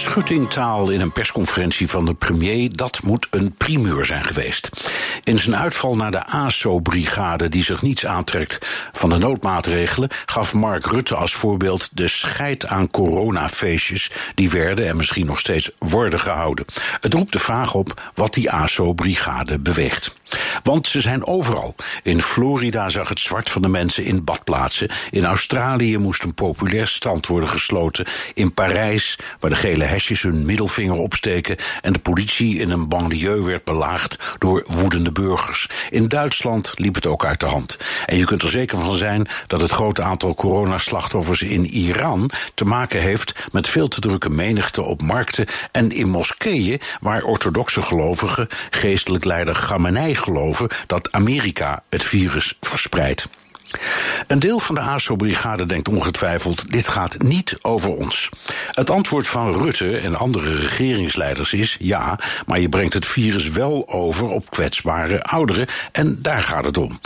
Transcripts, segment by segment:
Schuttingtaal in een persconferentie van de premier, dat moet een primeur zijn geweest. In zijn uitval naar de ASO-brigade, die zich niets aantrekt van de noodmaatregelen, gaf Mark Rutte als voorbeeld de scheid aan coronafeestjes die werden en misschien nog steeds worden gehouden. Het roept de vraag op wat die ASO-brigade beweegt. Want ze zijn overal. In Florida zag het zwart van de mensen in badplaatsen. In Australië moest een populair strand worden gesloten. In Parijs, waar de gele hesjes hun middelvinger opsteken en de politie in een banlieue werd belaagd door woedende burgers. In Duitsland liep het ook uit de hand. En je kunt er zeker van zijn dat het grote aantal coronaslachtoffers in Iran te maken heeft met veel te drukke menigte op markten en in moskeeën waar orthodoxe gelovigen geestelijk leider Khamenei geloven dat Amerika het virus verspreidt. Een deel van de ASO-brigade denkt ongetwijfeld: dit gaat niet over ons. Het antwoord van Rutte en andere regeringsleiders is: ja, maar je brengt het virus wel over op kwetsbare ouderen en daar gaat het om.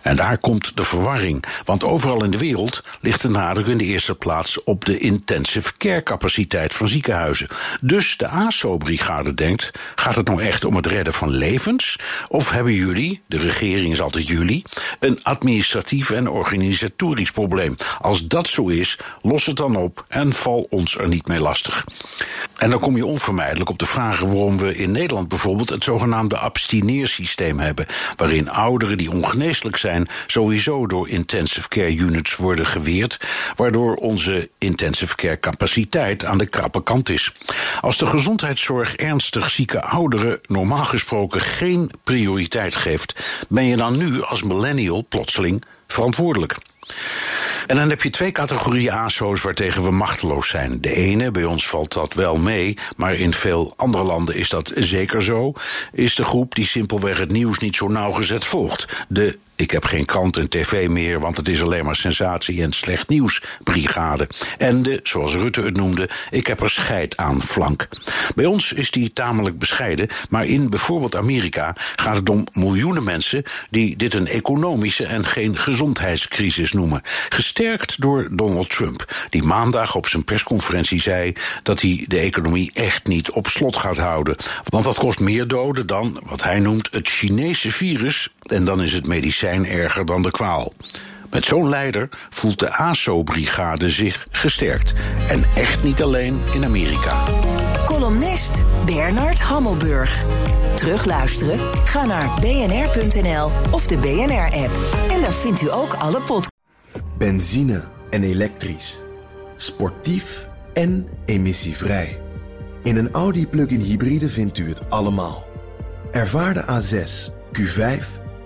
En daar komt de verwarring, want overal in de wereld ligt de nadruk in de eerste plaats op de intensive care capaciteit van ziekenhuizen. Dus de ASO-brigade denkt: gaat het nou echt om het redden van levens? Of hebben jullie, de regering is altijd jullie, een administratief en organisatorisch probleem? Als dat zo is, los het dan op en val ons er niet mee lastig. En dan kom je onvermijdelijk op de vragen waarom we in Nederland bijvoorbeeld het zogenaamde abstineersysteem hebben, waarin ouderen die ongeneeslijk zijn sowieso door intensive care units worden geweerd, waardoor onze intensive care capaciteit aan de krappe kant is. Als de gezondheidszorg ernstig zieke ouderen normaal gesproken geen prioriteit geeft, ben je dan nu als millennial plotseling verantwoordelijk. En dan heb je twee categorieën ASO's waartegen we machteloos zijn. De ene, bij ons valt dat wel mee, maar in veel andere landen is dat zeker zo, is de groep die simpelweg het nieuws niet zo nauwgezet volgt. De ik heb geen krant en tv meer, want het is alleen maar sensatie en slecht nieuws, brigade. En de, zoals Rutte het noemde, ik heb er scheid aan flank. Bij ons is die tamelijk bescheiden, maar in bijvoorbeeld Amerika gaat het om miljoenen mensen die dit een economische en geen gezondheidscrisis noemen. Gesterkt door Donald Trump, die maandag op zijn persconferentie zei dat hij de economie echt niet op slot gaat houden. Want dat kost meer doden dan wat hij noemt het Chinese virus, en dan is het medicijn erger dan de kwaal. Met zo'n leider voelt de ASO-brigade zich gesterkt. En echt niet alleen in Amerika. Columnist Bernard Hammelburg. Terugluisteren? Ga naar bnr.nl of de BNR-app. En daar vindt u ook alle podcasts. Benzine en elektrisch. Sportief en emissievrij. In een Audi plug-in hybride vindt u het allemaal. Ervaar de A6, Q5